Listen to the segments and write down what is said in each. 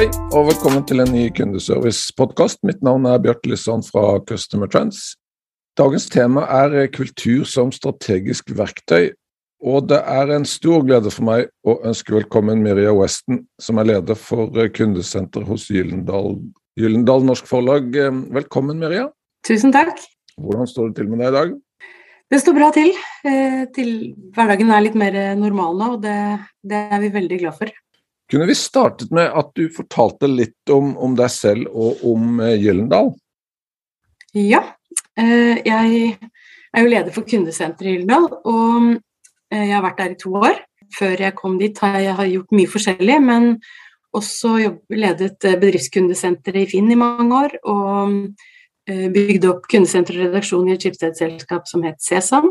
Hei, og velkommen til en ny kundeservice-podkast. Mitt navn er Bjarte Lisson fra Customer Trends. Dagens tema er kultur som strategisk verktøy. Og det er en stor glede for meg å ønske velkommen Miria Weston, som er leder for kundesenter hos Gyllendal, Gyllendal Norsk Forlag. Velkommen, Miria. Tusen takk. Hvordan står det til med deg i dag? Det står bra til. Eh, til hverdagen er litt mer normal nå, og det, det, er vi veldig glad for. Kunne vi startet med at du fortalte litt om, om deg selv og om eh, Gyllendal? Ja. Eh, jeg er jo leder for kundesenteret i Gyllendal, og eh, jeg har vært der i to år. Før jeg kom dit har jeg gjort mye forskjellig, men også ledet bedriftskundesenteret i Finn i mange år. og bygde opp kundesenter og redaksjon i et skipsstedsselskap som het Sesam.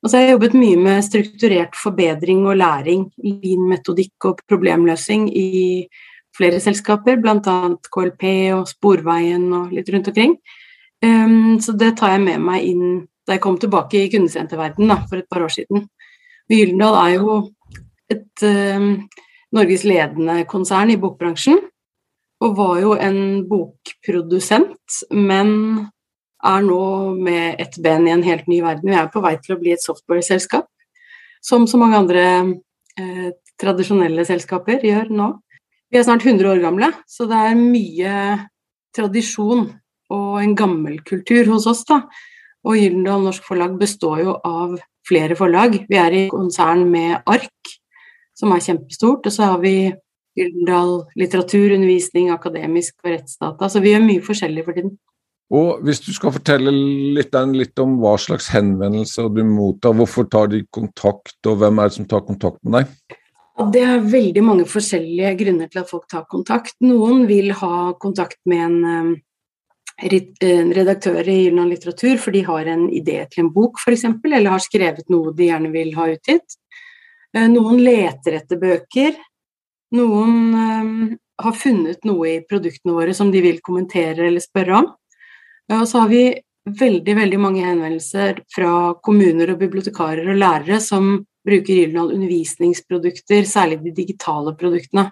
Og så har jeg jobbet mye med strukturert forbedring og læring, lean-metodikk og problemløsning i flere selskaper, bl.a. KLP og Sporveien og litt rundt omkring. Um, så det tar jeg med meg inn da jeg kom tilbake i kundesenterverdenen for et par år siden. Gyldendal er jo et um, Norges ledende konsern i bokbransjen og var jo en bokprodusent, men er nå med ett ben i en helt ny verden. Vi er på vei til å bli et software-selskap, som så mange andre eh, tradisjonelle selskaper gjør nå. Vi er snart 100 år gamle, så det er mye tradisjon og en gammel kultur hos oss. da. Og Gyldendal Norsk Forlag består jo av flere forlag. Vi er i konsern med ARK, som er kjempestort. Og så har vi Gyldendal litteratur, undervisning, akademisk og rettsdata. Så vi gjør mye forskjellig for tiden. Og Hvis du skal fortelle litt, litt, om hva slags henvendelser du mottar, hvorfor tar de kontakt, og hvem er det som tar kontakt med deg? Det er veldig mange forskjellige grunner til at folk tar kontakt. Noen vil ha kontakt med en, en redaktør i Gyldendal litteratur, for de har en idé til en bok f.eks., eller har skrevet noe de gjerne vil ha utgitt. Eh, noen leter etter bøker, noen har funnet noe i produktene våre som de vil kommentere eller spørre om. Og så har vi veldig veldig mange henvendelser fra kommuner og bibliotekarer og lærere som bruker Gyldendal undervisningsprodukter, særlig de digitale produktene.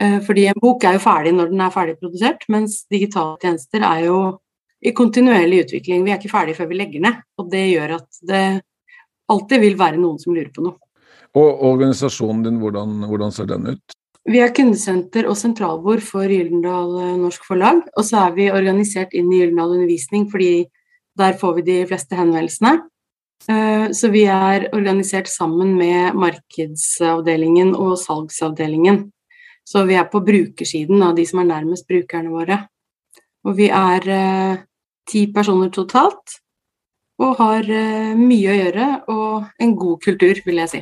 Uh, fordi en bok er jo ferdig når den er ferdig produsert, mens digitale tjenester er jo i kontinuerlig utvikling. Vi er ikke ferdig før vi legger ned, og det gjør at det alltid vil være noen som lurer på noe. Og organisasjonen din, hvordan, hvordan ser den ut? Vi er kundesenter og sentralbord for Gyldendal eh, Norsk Forlag. Og så er vi organisert inn i Gyldendal Undervisning, fordi der får vi de fleste henvendelsene. Eh, så vi er organisert sammen med markedsavdelingen og salgsavdelingen. Så vi er på brukersiden av de som er nærmest brukerne våre. Og vi er eh, ti personer totalt, og har mye å gjøre og en god kultur, vil jeg si.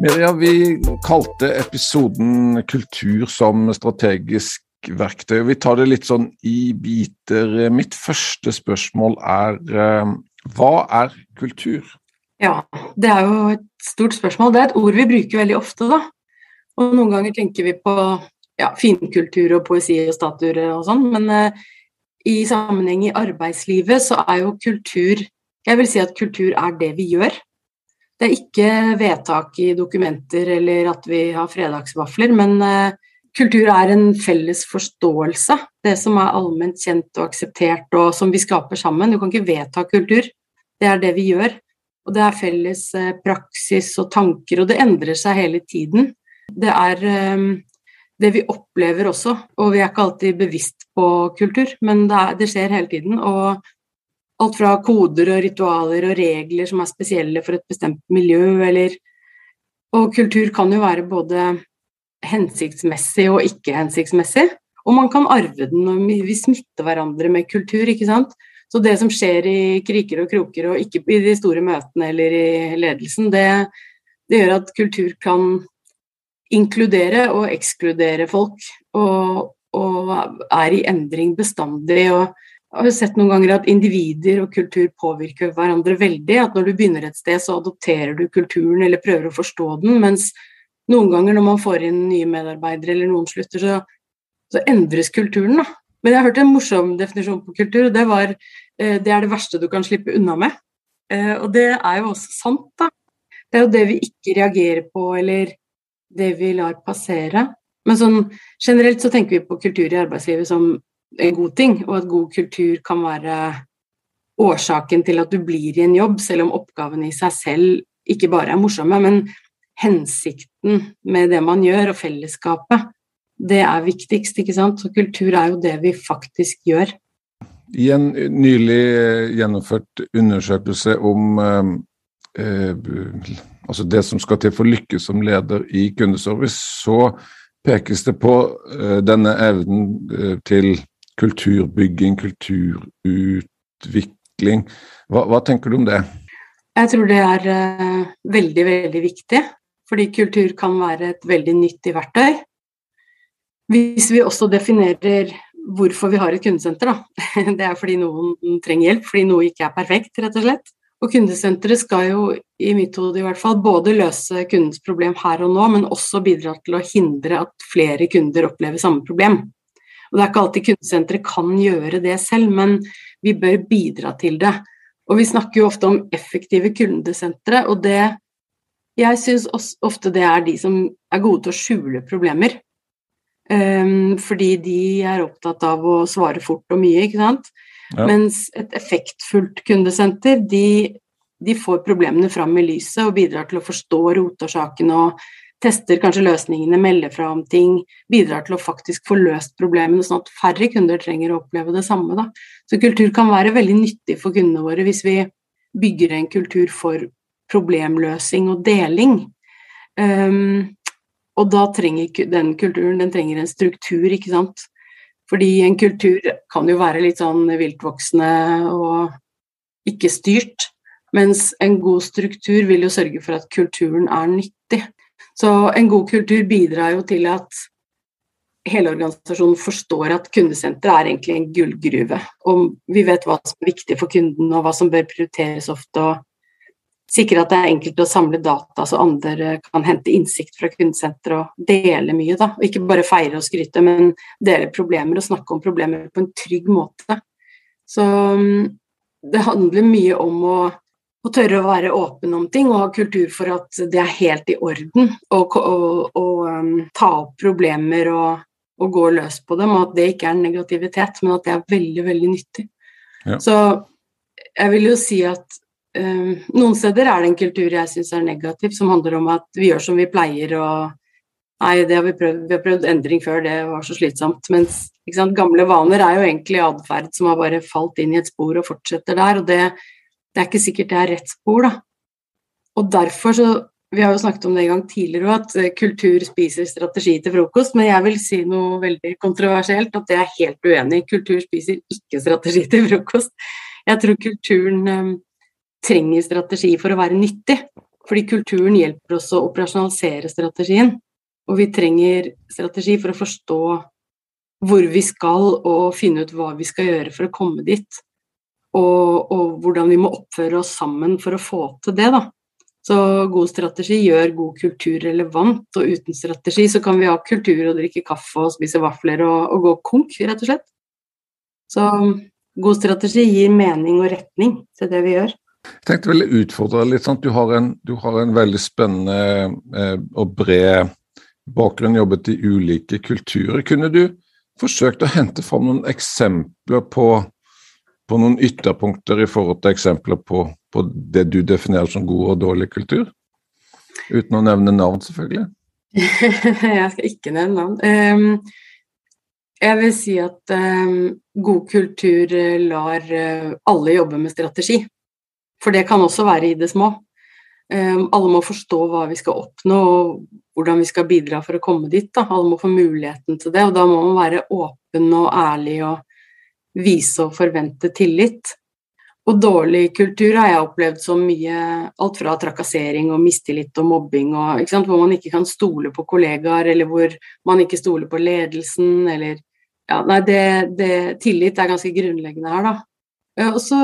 Miriam, vi kalte episoden 'Kultur som strategisk verktøy'. Vi tar det litt sånn i biter. Mitt første spørsmål er eh, hva er kultur? Ja, det er jo et stort spørsmål. Det er et ord vi bruker veldig ofte, da. Og noen ganger tenker vi på ja, finkultur og poesi og statuer og sånn, men eh, i sammenheng i arbeidslivet så er jo kultur Jeg vil si at kultur er det vi gjør. Det er ikke vedtak i dokumenter eller at vi har fredagsvafler, men uh, kultur er en felles forståelse. Det som er allment kjent og akseptert og som vi skaper sammen. Du kan ikke vedta kultur, det er det vi gjør. Og det er felles uh, praksis og tanker, og det endrer seg hele tiden. Det er um, det vi opplever også, og vi er ikke alltid bevisst på kultur, men det, er, det skjer hele tiden. Og Alt fra koder og ritualer og regler som er spesielle for et bestemt miljø, eller Og kultur kan jo være både hensiktsmessig og ikke hensiktsmessig. Og man kan arve den, og vi smitter hverandre med kultur, ikke sant. Så det som skjer i kriker og kroker, og ikke i de store møtene eller i ledelsen, det, det gjør at kultur kan inkludere og ekskludere folk, og, og er i endring bestandig. og har sett noen ganger at individer og kultur påvirker hverandre veldig. At når du begynner et sted, så adopterer du kulturen eller prøver å forstå den. Mens noen ganger når man får inn nye medarbeidere eller noen slutter, så, så endres kulturen. da. Men jeg har hørt en morsom definisjon på kultur, og det var eh, det er det verste du kan slippe unna med. Eh, og det er jo også sant, da. Det er jo det vi ikke reagerer på, eller det vi lar passere. Men sånn generelt så tenker vi på kultur i arbeidslivet som en god ting, og at god kultur kan være årsaken til at du blir i en jobb, selv om oppgavene i seg selv ikke bare er morsomme, men hensikten med det man gjør, og fellesskapet, det er viktigst, ikke sant. Så kultur er jo det vi faktisk gjør. I en nylig eh, gjennomført undersøkelse om eh, eh, altså det som skal til for lykke som leder i kundeservice, så pekes det på eh, denne evnen eh, til kulturbygging, kulturutvikling. Hva, hva, tenker du om det? Jeg tror det er uh, veldig, veldig viktig. Fordi kultur kan være et veldig nyttig verktøy. Hvis vi også definerer hvorfor vi har et kundesenter, da. Det er fordi noen trenger hjelp, fordi noe ikke er perfekt, rett og slett. Og kundesenteret skal jo, i mitt hode i hvert fall, både løse kundens problem her og nå, men også bidra til å hindre at flere kunder opplever samme problem. Og Det er ikke alltid kundesenteret kan gjøre det selv, men vi bør bidra til det. Og Vi snakker jo ofte om effektive kundesentre, og det Jeg syns ofte det er de som er gode til å skjule problemer. Um, fordi de er opptatt av å svare fort og mye, ikke sant. Ja. Mens et effektfullt kundesenter, de, de, får problemene fram i lyset og bidrar til å forstå rotårsakene og tester kanskje løsningene, melder fra om ting, bidrar til å faktisk få løst problemene, sånn at færre kunder trenger å oppleve det samme. Da. Så kultur kan være veldig nyttig for kundene våre hvis vi bygger en kultur for problemløsing og deling. Um, og da trenger den kulturen den trenger en struktur, ikke sant. Fordi en kultur kan jo være litt sånn viltvoksende og ikke styrt. Mens en god struktur vil jo sørge for at kulturen er nyttig. Så en god kultur bidrar jo til at hele organisasjonen forstår at kundesenteret er egentlig en gullgruve. Og vi vet hva som er viktig for kunden, og hva som bør prioriteres ofte. og Sikre at det er enkelt å samle data, så andre kan hente innsikt fra kundesenteret og dele mye. da, og Ikke bare feire og skryte, men dele problemer og snakke om problemer på en trygg måte. Så mm, det handler mye om å å tørre å være åpen om ting og ha kultur for at det er helt i orden å um, ta opp problemer og, og, gå løs på dem, og at det ikke er negativitet, men at det er veldig, veldig nyttig. Ja. Så jeg vil jo si at um, noen steder er det en kultur jeg syns er negativ, som handler om at vi gjør som vi pleier og Nei, det har vi prøvd, vi har prøvd endring før, det var så slitsomt. Mens sant, gamle vaner er jo egentlig atferd som har bare falt inn i et spor og fortsetter der. og det det er ikke sikkert det er rett spor, da. Og derfor så Vi har jo snakket om det en gang tidligere at eh, kultur spiser strategi til frokost. Men jeg vil si noe veldig kontroversielt, at det er helt uenig. Kultur spiser ikke strategi til frokost. Jeg tror kulturen um, trenger strategi for å være nyttig. Fordi kulturen hjelper oss å operasjonalisere strategien. Og vi trenger strategi for å forstå hvor vi skal, og finne ut hva vi skal gjøre for å komme dit og, og, hvordan vi må oppføre oss sammen for å få til det. da. Så god strategi gjør god kultur relevant, og uten strategi så kan vi ha kultur og drikke kaffe og spise vafler og, og gå konk, rett og slett. Så god strategi gir mening og retning til det vi gjør. Jeg tenkte vel utfordre litt Sant? du har en, du har en veldig spennende eh, og bred bakgrunn, jobbet i ulike kulturer. Kunne du forsøkt å hente fram noen eksempler på på noen ytterpunkter i forhold til eksempler på, på, det du definerer som god og dårlig kultur? Uten å nevne navn, selvfølgelig. jeg skal ikke nevne navn. Um, jeg vil si at um, god kultur eh, lar uh, alle jobbe med strategi. For det kan også være i det små. Um, alle må forstå hva vi skal oppnå, og hvordan vi skal bidra for å komme dit. Da. Alle må få muligheten til det, og da må man være åpen og ærlig og vise og forvente tillit. Og dårlig kultur har jeg opplevd som mye alt fra trakassering og mistillit og mobbing og hvor man ikke kan stole på kollegaer, eller hvor man ikke stoler på ledelsen, eller ja, nei, det, det, tillit er ganske grunnleggende her, da. Og så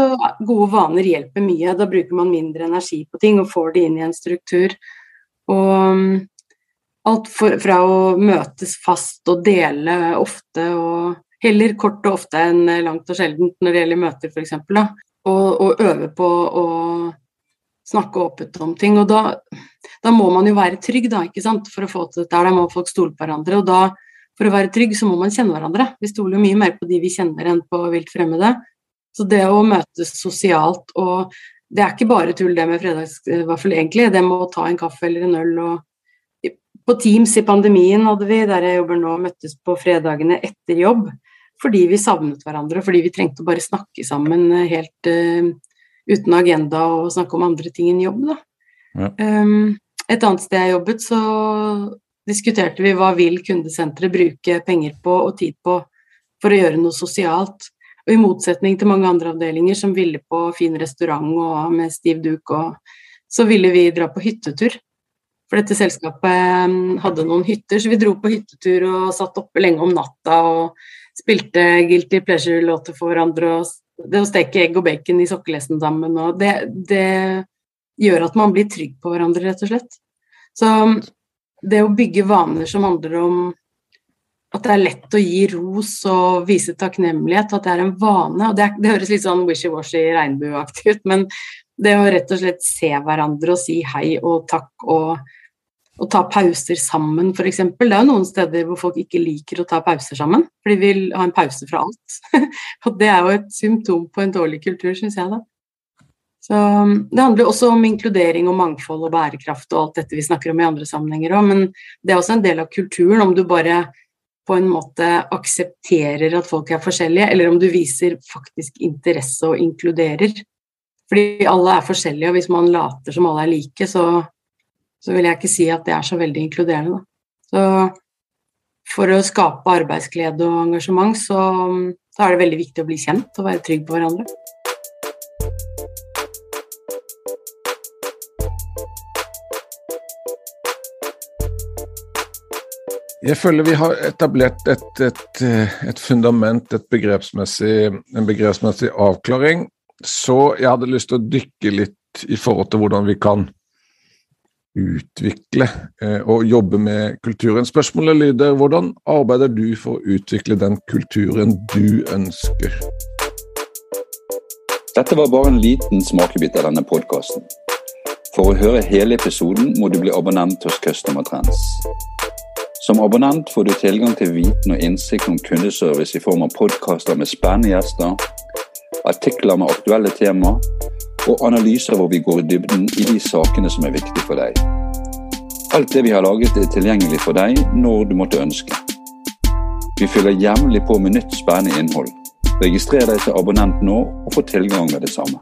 gode vaner hjelper mye. Da bruker man mindre energi på ting og får det inn i en struktur. Og um, alt for, fra å møtes fast og dele ofte og heller kort og ofte enn langt og sjeldent når det gjelder møter, f.eks. Og, og øve på å snakke åpent om ting. Og da, da, må man jo være trygg, da, ikke sant, for å få til dette. Da må folk stole på hverandre. Og da for å være trygg, så må man kjenne hverandre. Vi stoler jo mye mer på de vi kjenner enn på vilt fremmede. Så det å møtes sosialt og Det er ikke bare tull det med fredagsvaffel, egentlig. Det med å ta en kaffe eller en øl og På Teams i pandemien hadde vi, der jeg jobber nå, møttes på fredagene etter jobb. Fordi vi savnet hverandre, og fordi vi trengte å bare snakke sammen helt uh, uten agenda og snakke om andre ting enn jobb, da. Ja. Um, et annet sted jeg jobbet, så diskuterte vi hva vil kundesenteret bruke penger på og tid på for å gjøre noe sosialt. Og i motsetning til mange andre avdelinger som ville på fin restaurant og med stiv duk, og, så ville vi dra på hyttetur. For dette selskapet hadde noen hytter, så vi dro på hyttetur og satt oppe lenge om natta og spilte Guilty Pleasure-låter for hverandre. og Det å steke egg og bacon i sokkelesten sammen, og det, det gjør at man blir trygg på hverandre, rett og slett. Så det å bygge vaner som handler om at det er lett å gi ros og vise takknemlighet, at det er en vane. og Det, er, det høres litt sånn wishy-washy regnbueaktig ut, men det å rett og slett se hverandre og si hei og takk og, og ta pauser sammen, f.eks. Det er jo noen steder hvor folk ikke liker å ta pauser sammen, for de vil ha en pause fra alt. og det er jo et symptom på en dårlig kultur, syns jeg da. Så um, Det handler også om inkludering og mangfold og bærekraft og alt dette vi snakker om i andre sammenhenger òg, men det er også en del av kulturen om du bare på en måte aksepterer at folk er forskjellige, eller om du viser faktisk interesse og inkluderer. Fordi alle er forskjellige, og hvis man later som alle er like, så, så vil jeg ikke si at det er så veldig inkluderende. Da. Så for å skape arbeidsglede og engasjement, så, så er det veldig viktig å bli kjent og være trygg på hverandre. Jeg føler vi har etablert et, et, et fundament, et begrepsmessig, en begrepsmessig avklaring. Så jeg hadde lyst til å dykke litt i forhold til hvordan vi kan utvikle eh, og jobbe med kulturen. Spørsmålet lyder hvordan arbeider du for å utvikle den kulturen du ønsker? Dette var bare en liten smakebit av denne podkasten. For å høre hele episoden må du bli abonnent hos Customer Trends. Som abonnent får du tilgang til viten og innsikt om kundeservice i form av podkaster med spennende gjester, artikler med aktuelle tema og analyser hvor vi går i dybden i de sakene som er viktige for deg. Alt det vi har laget er tilgjengelig for deg når du måtte ønske. Vi fyller jevnlig på med nytt spennende innhold. Registrer deg til abonnent nå og få tilgang med det samme.